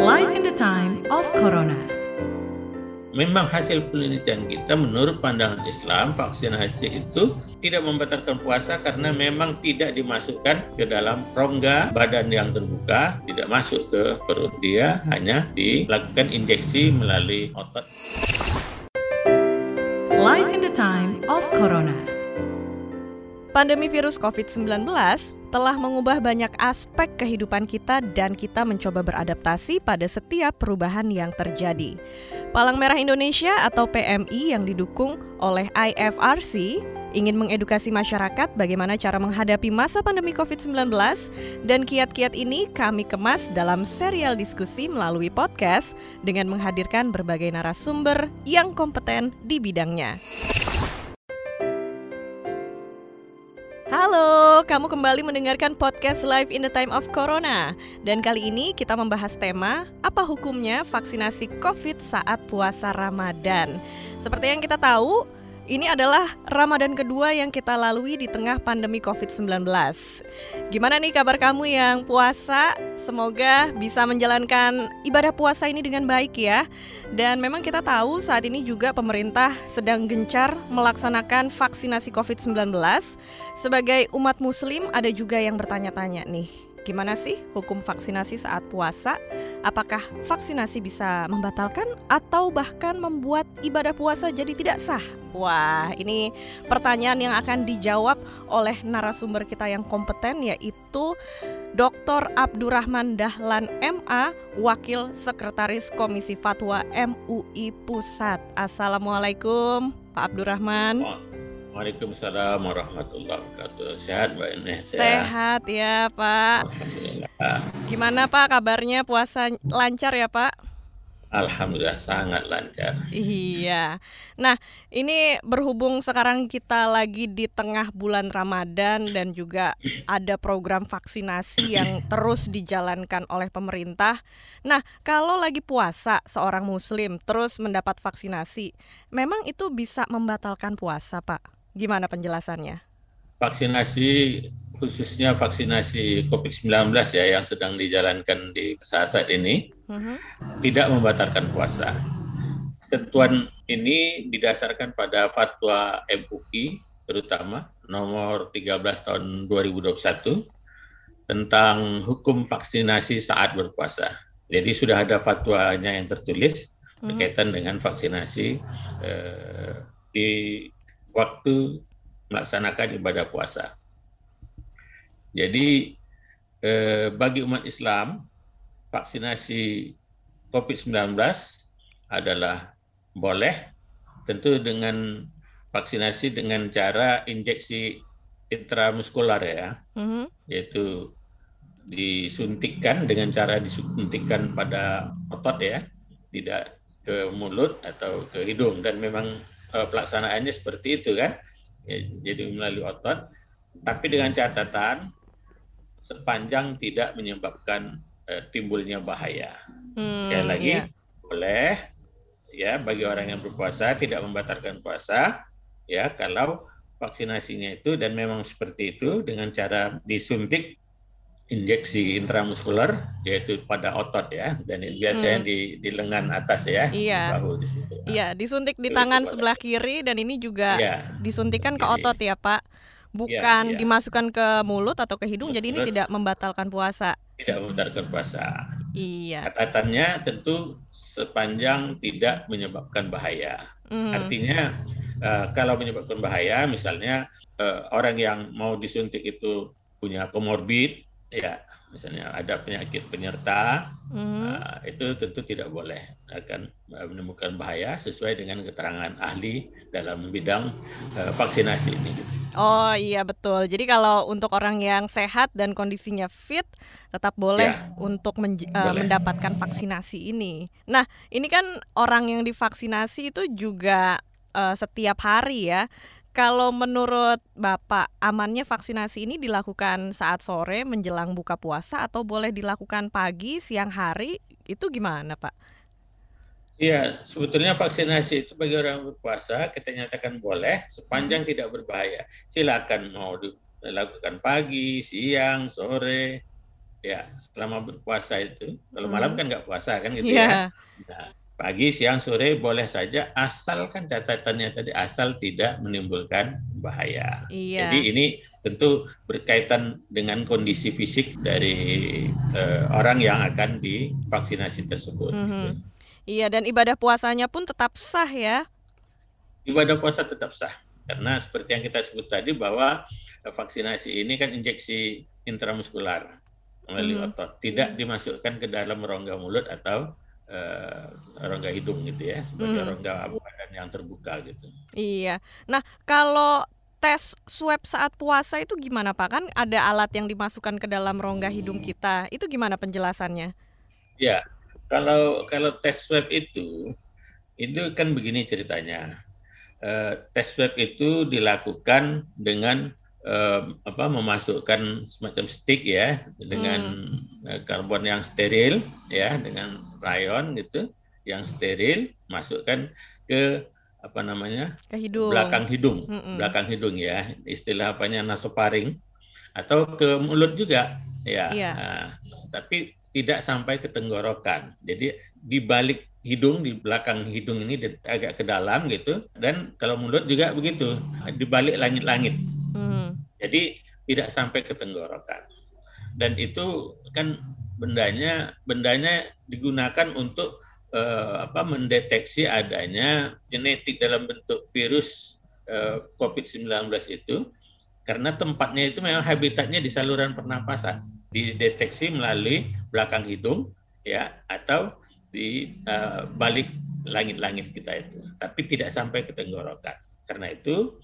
Life in the time of Corona. Memang hasil penelitian kita menurut pandangan Islam vaksinasi itu tidak membatalkan puasa karena memang tidak dimasukkan ke dalam rongga badan yang terbuka, tidak masuk ke perut dia, hanya dilakukan injeksi melalui otot. Life in the time of Corona. Pandemi virus COVID-19 telah mengubah banyak aspek kehidupan kita dan kita mencoba beradaptasi pada setiap perubahan yang terjadi. Palang Merah Indonesia atau PMI yang didukung oleh IFRC ingin mengedukasi masyarakat bagaimana cara menghadapi masa pandemi COVID-19 dan kiat-kiat ini kami kemas dalam serial diskusi melalui podcast dengan menghadirkan berbagai narasumber yang kompeten di bidangnya. Halo, kamu kembali mendengarkan podcast Live in the Time of Corona. Dan kali ini kita membahas tema apa hukumnya vaksinasi COVID saat puasa Ramadan. Seperti yang kita tahu, ini adalah Ramadan kedua yang kita lalui di tengah pandemi COVID-19. Gimana nih kabar kamu yang puasa? Semoga bisa menjalankan ibadah puasa ini dengan baik ya. Dan memang kita tahu saat ini juga pemerintah sedang gencar melaksanakan vaksinasi COVID-19. Sebagai umat muslim ada juga yang bertanya-tanya nih, gimana sih hukum vaksinasi saat puasa? Apakah vaksinasi bisa membatalkan atau bahkan membuat ibadah puasa jadi tidak sah? Wah, ini pertanyaan yang akan dijawab oleh narasumber kita yang kompeten yaitu Dr. Abdurrahman Dahlan MA, Wakil Sekretaris Komisi Fatwa MUI Pusat. Assalamualaikum, Pak Abdurrahman. Waalaikumsalam warahmatullahi wabarakatuh. Sehat Mbak Ines ya? Sehat ya Pak. Alhamdulillah. Gimana Pak kabarnya puasa lancar ya Pak? Alhamdulillah sangat lancar. Iya. Nah, ini berhubung sekarang kita lagi di tengah bulan Ramadan dan juga ada program vaksinasi yang terus dijalankan oleh pemerintah. Nah, kalau lagi puasa seorang muslim terus mendapat vaksinasi, memang itu bisa membatalkan puasa, Pak? Gimana penjelasannya? Vaksinasi khususnya vaksinasi COVID-19 ya yang sedang dijalankan di saat-saat ini Mhm. tidak membatalkan puasa. Ketentuan ini didasarkan pada fatwa MUI terutama nomor 13 tahun 2021 tentang hukum vaksinasi saat berpuasa. Jadi sudah ada fatwanya yang tertulis Mhm. berkaitan dengan vaksinasi eh, di waktu melaksanakan ibadah puasa. Jadi eh, bagi umat Islam vaksinasi COVID-19 adalah boleh tentu dengan vaksinasi dengan cara injeksi intramuskular ya, Mhm. yaitu disuntikkan dengan cara disuntikkan pada otot ya, tidak ke mulut atau ke hidung dan memang pelaksanaannya seperti itu kan, Ya, jadi melalui otot, tapi dengan catatan sepanjang tidak menyebabkan eh, timbulnya bahaya. Hmm, Sekali lagi iya. boleh ya bagi orang yang berpuasa tidak membatalkan puasa ya kalau vaksinasinya itu dan memang seperti itu dengan cara disuntik injeksi intramuskular yaitu pada otot ya dan biasanya Hmm. di di lengan atas ya Iya. bahu di situ. Nah, Iya, disuntik di tangan sebelah kiri dan ini juga ya, disuntikan ke otot ya, Pak. Bukan iya. dimasukkan ke mulut atau ke hidung, jadi ini Betul. tidak membatalkan puasa. tidak membatalkan puasa. Iya. Catatannya tentu sepanjang tidak menyebabkan bahaya. Mhm. Artinya eh, kalau menyebabkan bahaya, misalnya eh, orang yang mau disuntik itu punya komorbid, ya misalnya ada penyakit penyerta, Mhm. eh, itu tentu tidak boleh akan eh, menemukan bahaya sesuai dengan keterangan ahli dalam bidang eh, vaksinasi ini. Gitu. Oh iya betul. Jadi kalau untuk orang yang sehat dan kondisinya fit, tetap boleh Ya. untuk menj- eh, Boleh. mendapatkan vaksinasi ini. Nah, ini kan orang yang divaksinasi itu juga eh, setiap hari ya. Kalau menurut Bapak, amannya vaksinasi ini dilakukan saat sore menjelang buka puasa atau boleh dilakukan pagi, siang hari? Itu gimana, Pak? Iya, sebetulnya vaksinasi itu bagi orang berpuasa kita nyatakan boleh sepanjang tidak berbahaya. Silakan mau dilakukan pagi, siang, sore, ya selama berpuasa itu kalau malam Hmm. kan nggak puasa kan gitu Iya. ya Nah, pagi siang sore boleh saja asalkan catatannya tadi asal tidak menimbulkan bahaya Iya. jadi ini tentu berkaitan dengan kondisi fisik dari eh, orang yang akan divaksinasi tersebut Mhm. Iya, dan ibadah puasanya pun tetap sah ya. ibadah puasa tetap sah karena seperti yang kita sebut tadi bahwa eh, vaksinasi ini kan injeksi intramuskular melalui Mhm. otot tidak dimasukkan ke dalam rongga mulut atau eh, rongga hidung gitu ya sebagai Mhm. rongga badan yang terbuka gitu Iya. Nah, kalau tes swab saat puasa itu gimana Pak? Kan ada alat yang dimasukkan ke dalam rongga hidung kita. Itu gimana penjelasannya? ya kalau kalau tes swab itu itu kan begini ceritanya Eh, tes swab itu dilakukan dengan eh, apa memasukkan semacam stick ya dengan eh, karbon yang steril ya dengan rayon gitu yang steril masukkan ke apa namanya Ke hidung. belakang hidung Mm-mm. belakang hidung ya istilah apanya nasofaring atau ke mulut juga ya Iya. Nah, tapi tidak sampai ke tenggorokan jadi di balik hidung di belakang hidung ini agak ke dalam gitu dan kalau mulut juga begitu di balik langit-langit Mhm. jadi tidak sampai ke tenggorokan. Dan itu kan bendanya bendanya digunakan untuk eh, apa mendeteksi adanya genetik dalam bentuk virus eh, COVID-19 itu karena tempatnya itu memang habitatnya di saluran pernapasan. Dideteksi melalui belakang hidung ya atau di eh, balik langit-langit kita itu. Tapi tidak sampai ke tenggorokan. Karena itu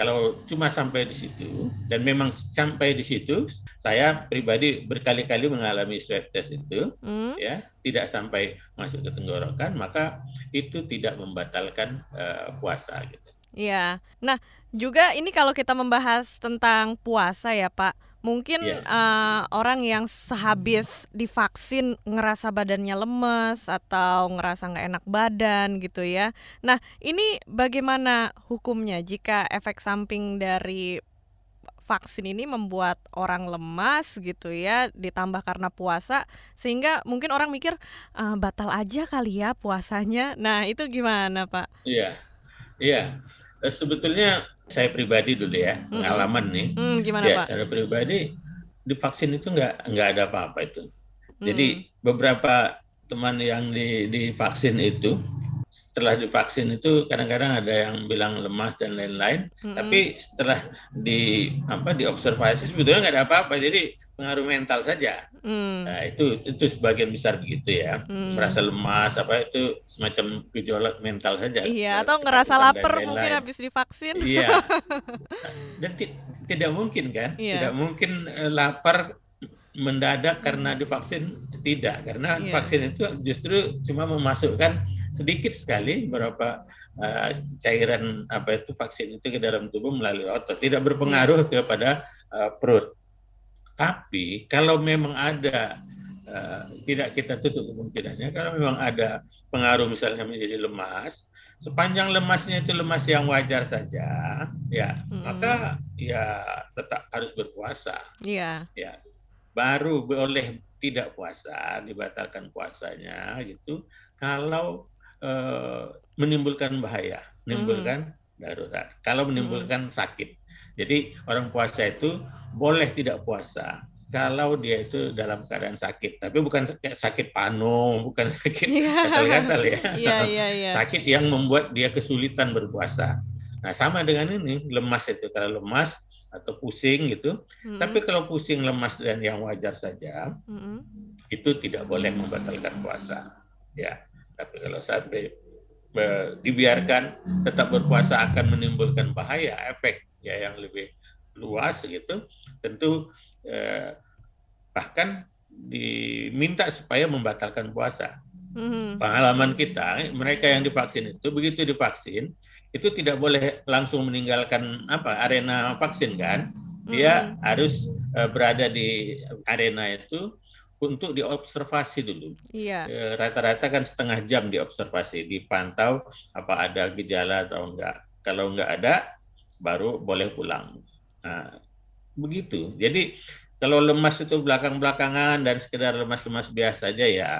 kalau cuma sampai di situ dan memang sampai di situ saya pribadi berkali-kali mengalami swab test itu Hmm? ya tidak sampai masuk ke tenggorokan maka itu tidak membatalkan eh, puasa gitu. Iya. Nah, juga ini kalau kita membahas tentang puasa ya, Pak. Mungkin Iya. eh, orang yang sehabis divaksin ngerasa badannya lemes atau ngerasa nggak enak badan gitu ya. Nah, ini bagaimana hukumnya jika efek samping dari vaksin ini membuat orang lemas gitu ya, ditambah karena puasa, sehingga mungkin orang mikir "Ah, batal aja kali ya puasanya. Nah, itu gimana, Pak? Iya. Iya. Eh, Sebetulnya saya pribadi dulu ya, Mm-mm. pengalaman nih. Hmm, gimana, Ya, Pak? secara pribadi divaksin itu nggak nggak ada apa-apa itu. Jadi beberapa teman yang di, divaksin itu setelah divaksin itu kadang-kadang ada yang bilang lemas dan lain-lain. Mm-mm. Tapi setelah di apa diobservasi sebetulnya nggak ada apa-apa. Jadi pengaruh mental saja. Hmm, Nah, itu itu sebagian besar begitu ya. hmm. Merasa lemas apa itu semacam gejolak mental saja. Iya, atau ngerasa lapar mungkin habis divaksin. Iya. Dan ti- tidak mungkin kan? Iya. Tidak mungkin eh, lapar mendadak karena divaksin tidak karena Iya. vaksin itu justru cuma memasukkan sedikit sekali beberapa eh, cairan apa itu vaksin itu ke dalam tubuh melalui otot tidak berpengaruh kepada eh, perut. Tapi kalau memang ada eh, tidak kita tutup kemungkinannya kalau memang ada pengaruh misalnya menjadi lemas sepanjang lemasnya itu lemas yang wajar saja ya Mm-mm. maka ya tetap harus berpuasa Iya. Baru boleh tidak puasa dibatalkan puasanya gitu. Kalau eh, menimbulkan bahaya menimbulkan darurat. Kalau menimbulkan sakit. Jadi orang puasa itu boleh tidak puasa kalau dia itu dalam keadaan sakit. Tapi bukan sakit, sakit panu bukan sakit Iya. gatal-gatal ya. Iya, iya, iya. sakit yang membuat dia kesulitan berpuasa. Nah, sama dengan ini, lemas itu. Kalau lemas atau pusing gitu. Mm-mm. Tapi kalau pusing, lemas dan yang wajar saja, Mm-mm. itu tidak boleh membatalkan puasa. Ya. Tapi kalau sampai eh, dibiarkan tetap berpuasa akan menimbulkan bahaya, efek ya yang lebih luas gitu. Tentu eh, bahkan diminta supaya membatalkan puasa Mhm. pengalaman kita, mereka yang divaksin itu begitu divaksin itu tidak boleh langsung meninggalkan apa arena vaksin kan? Dia harus eh, berada di arena itu untuk diobservasi dulu. Iya. Eh, Rata-rata kan setengah jam diobservasi, dipantau apa ada gejala atau enggak. Kalau enggak ada, baru boleh pulang. Nah, begitu. Jadi kalau lemas itu belakang-belakangan dan sekedar lemas-lemas biasa saja ya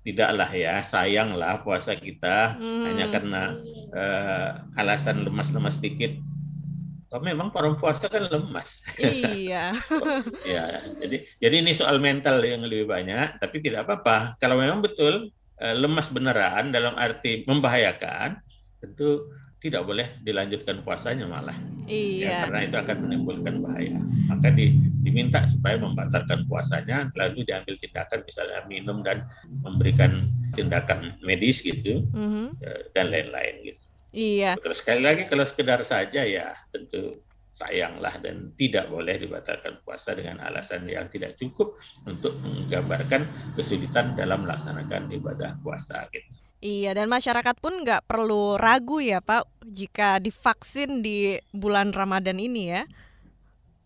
tidaklah ya sayanglah puasa kita hmm. hanya karena uh, alasan lemas-lemas sedikit oh, memang orang puasa kan lemas. Iya. Ya jadi jadi ini soal mental yang lebih banyak tapi tidak apa-apa. Kalau memang betul uh, lemas beneran dalam arti membahayakan tentu tidak boleh dilanjutkan puasanya malah. Ya, iya. Ya, karena itu akan menimbulkan bahaya. Maka di, diminta supaya membatalkan puasanya, lalu diambil tindakan misalnya minum dan memberikan tindakan medis gitu mm-hmm. dan lain-lain gitu. Iya. Terus sekali lagi kalau sekedar saja ya tentu sayanglah dan tidak boleh dibatalkan puasa dengan alasan yang tidak cukup untuk menggambarkan kesulitan dalam melaksanakan ibadah puasa gitu. Iya, dan masyarakat pun nggak perlu ragu ya Pak jika divaksin di bulan Ramadan ini ya.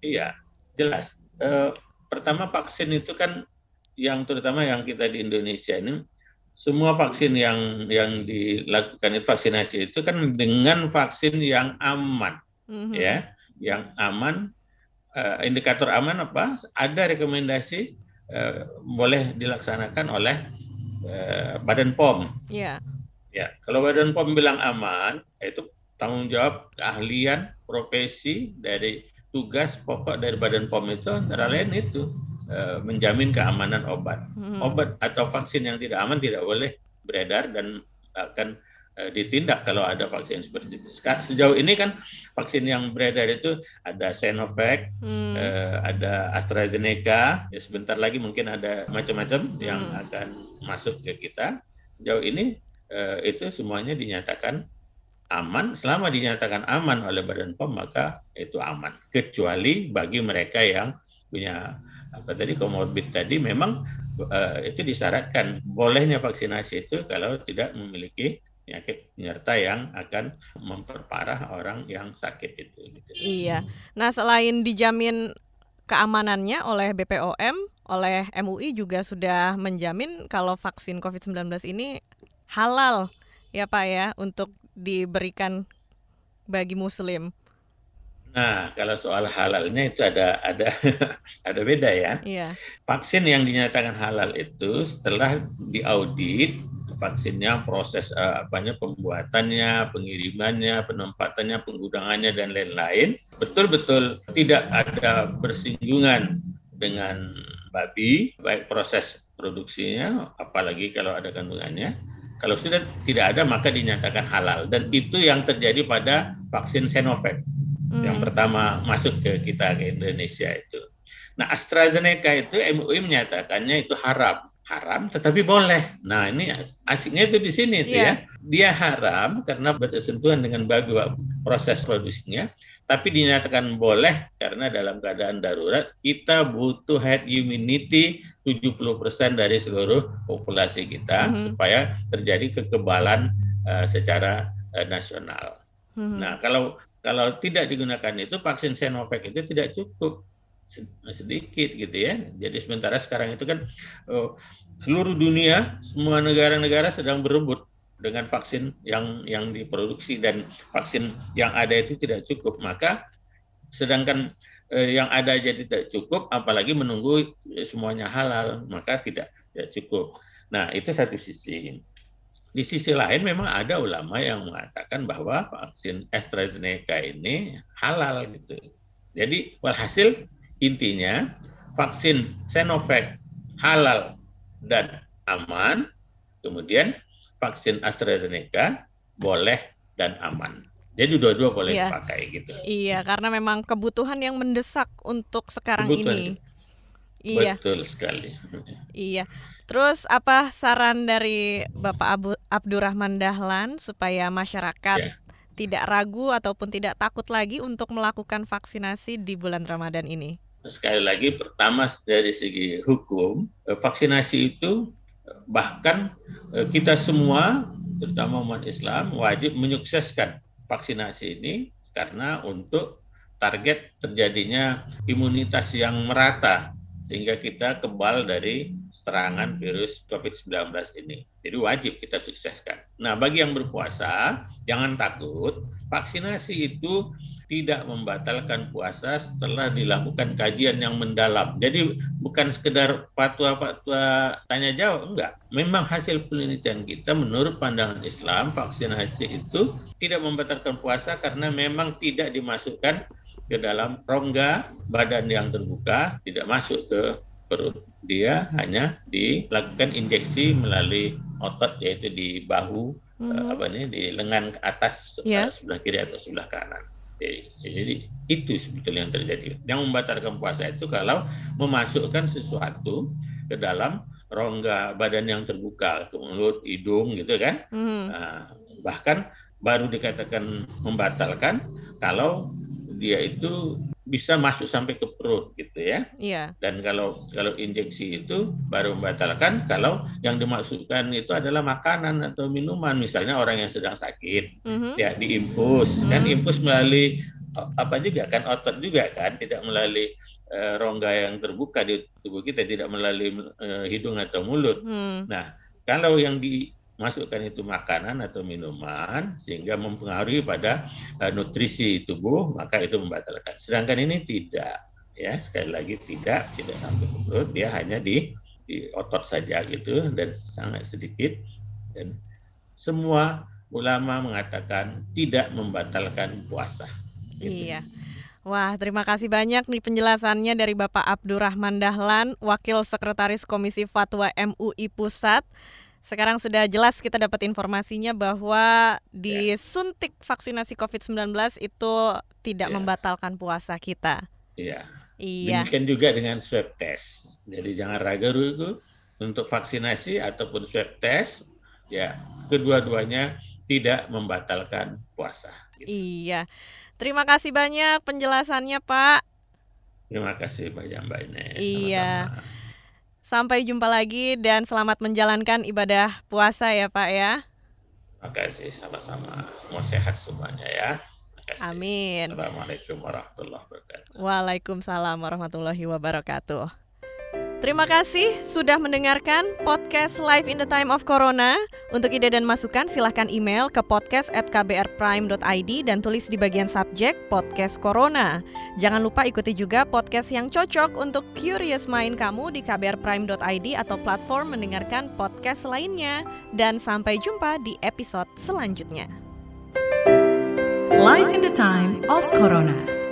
Iya, jelas. E, pertama vaksin itu kan yang terutama yang kita di Indonesia ini semua vaksin yang yang dilakukan itu vaksinasi itu kan dengan vaksin yang aman, mm-hmm. ya, yang aman. E, indikator aman apa? Ada rekomendasi e, boleh dilaksanakan oleh Eh, Badan POM. Iya. Ya, kalau Badan POM bilang aman, itu tanggung jawab keahlian profesi dari tugas pokok dari Badan POM itu antara lain itu eh, menjamin keamanan obat. Hmm. Obat atau vaksin yang tidak aman tidak boleh beredar dan akan ditindak kalau ada vaksin seperti itu. Sejauh ini kan vaksin yang beredar itu ada Sinovac, hmm. eh, ada AstraZeneca, ya sebentar lagi mungkin ada macam-macam hmm. yang akan masuk ke kita. Sejauh ini eh, itu semuanya dinyatakan aman. Selama dinyatakan aman oleh Badan POM maka itu aman. Kecuali bagi mereka yang punya apa tadi komorbid tadi memang uh, itu disyaratkan bolehnya vaksinasi itu kalau tidak memiliki penyakit penyerta yang akan memperparah orang yang sakit itu. Gitu. Iya. Nah selain dijamin keamanannya oleh BPOM, oleh MUI juga sudah menjamin kalau vaksin COVID-19 ini halal ya Pak ya untuk diberikan bagi Muslim. Nah, kalau soal halalnya itu ada ada ada beda ya. Iya. Vaksin yang dinyatakan halal itu setelah diaudit vaksinnya, proses uh, apanya pembuatannya, pengirimannya, penempatannya, penggunaannya dan lain-lain betul-betul tidak ada bersinggungan dengan babi, baik proses produksinya, apalagi kalau ada kandungannya. Kalau sudah tidak ada maka dinyatakan halal dan itu yang terjadi pada vaksin Sinovac hmm. yang pertama masuk ke kita ke Indonesia itu. Nah AstraZeneca itu MUI menyatakannya itu haram haram tetapi boleh. Nah, ini asiknya itu di sini yeah. ya. Dia haram karena bersentuhan dengan babi proses produksinya, tapi dinyatakan boleh karena dalam keadaan darurat kita butuh head immunity 70% dari seluruh populasi kita mm -hmm. supaya terjadi kekebalan uh, secara uh, nasional. Mm -hmm. Nah, kalau kalau tidak digunakan itu vaksin Sinovac itu tidak cukup sedikit gitu ya. Jadi sementara sekarang itu kan uh, seluruh dunia, semua negara-negara sedang berebut dengan vaksin yang yang diproduksi dan vaksin yang ada itu tidak cukup. Maka sedangkan uh, yang ada jadi tidak cukup, apalagi menunggu semuanya halal, maka tidak tidak cukup. Nah itu satu sisi. Di sisi lain memang ada ulama yang mengatakan bahwa vaksin AstraZeneca ini halal gitu. Jadi walhasil Intinya, vaksin Sinovac halal dan aman, kemudian vaksin AstraZeneca boleh dan aman. Jadi dua-dua boleh iya. dipakai gitu. Iya, karena memang kebutuhan yang mendesak untuk sekarang kebutuhan. ini. Iya. Betul sekali. Iya. Terus apa saran dari Bapak Abu, Abdurrahman Dahlan supaya masyarakat yeah. tidak ragu ataupun tidak takut lagi untuk melakukan vaksinasi di bulan Ramadan ini? Sekali lagi pertama dari segi hukum eh, vaksinasi itu bahkan eh, kita semua terutama umat Islam wajib menyukseskan vaksinasi ini karena untuk target terjadinya imunitas yang merata sehingga kita kebal dari serangan virus COVID-19 ini. Jadi wajib kita sukseskan. Nah, bagi yang berpuasa, jangan takut. Vaksinasi itu tidak membatalkan puasa setelah dilakukan kajian yang mendalam. Jadi bukan sekedar fatwa-fatwa tanya jawab, enggak. Memang hasil penelitian kita menurut pandangan Islam, vaksinasi itu tidak membatalkan puasa karena memang tidak dimasukkan ke dalam rongga badan yang terbuka, tidak masuk ke perut. Dia hanya dilakukan injeksi melalui otot yaitu di bahu mm -hmm. apa nih di lengan ke atas yeah. sebelah kiri atau sebelah kanan. Jadi, jadi itu sebetulnya yang terjadi. Yang membatalkan puasa itu kalau memasukkan sesuatu ke dalam rongga badan yang terbuka, ke mulut, hidung gitu kan. Mm. Nah, bahkan baru dikatakan membatalkan kalau dia itu bisa masuk sampai ke perut gitu ya. Iya. Dan kalau kalau injeksi itu baru membatalkan kalau yang dimasukkan itu adalah makanan atau minuman, misalnya orang yang sedang sakit, mm-hmm. ya diinfus, mm-hmm. kan infus melalui apa juga kan otot juga kan, tidak melalui uh, rongga yang terbuka di tubuh kita, tidak melalui uh, hidung atau mulut. Mm. Nah, kalau yang di masukkan itu makanan atau minuman sehingga mempengaruhi pada uh, nutrisi tubuh maka itu membatalkan. Sedangkan ini tidak ya sekali lagi tidak tidak sampai ke perut dia hanya di di otot saja gitu dan sangat sedikit dan semua ulama mengatakan tidak membatalkan puasa. Gitu. Iya. Wah, terima kasih banyak nih penjelasannya dari Bapak Abdurrahman Dahlan, Wakil Sekretaris Komisi Fatwa MUI Pusat. Sekarang sudah jelas kita dapat informasinya bahwa disuntik ya. vaksinasi COVID-19 itu tidak ya. membatalkan puasa kita. Iya. Iya. Demikian juga dengan swab test. Jadi jangan ragu-ragu untuk vaksinasi ataupun swab test, ya kedua-duanya tidak membatalkan puasa. Gitu. Iya. Terima kasih banyak penjelasannya, Pak. Terima kasih banyak Mbak Ines. Iya. Sama-sama. Sampai jumpa lagi dan selamat menjalankan ibadah puasa ya Pak ya. Terima kasih sama-sama. Semua sehat semuanya ya. Amin. Assalamualaikum warahmatullahi wabarakatuh. Waalaikumsalam warahmatullahi wabarakatuh. Terima kasih sudah mendengarkan podcast Live in the Time of Corona. Untuk ide dan masukan silahkan email ke podcast at kbrprime.id dan tulis di bagian subjek podcast Corona. Jangan lupa ikuti juga podcast yang cocok untuk curious mind kamu di kbrprime.id atau platform mendengarkan podcast lainnya. Dan sampai jumpa di episode selanjutnya. Live in the Time of Corona.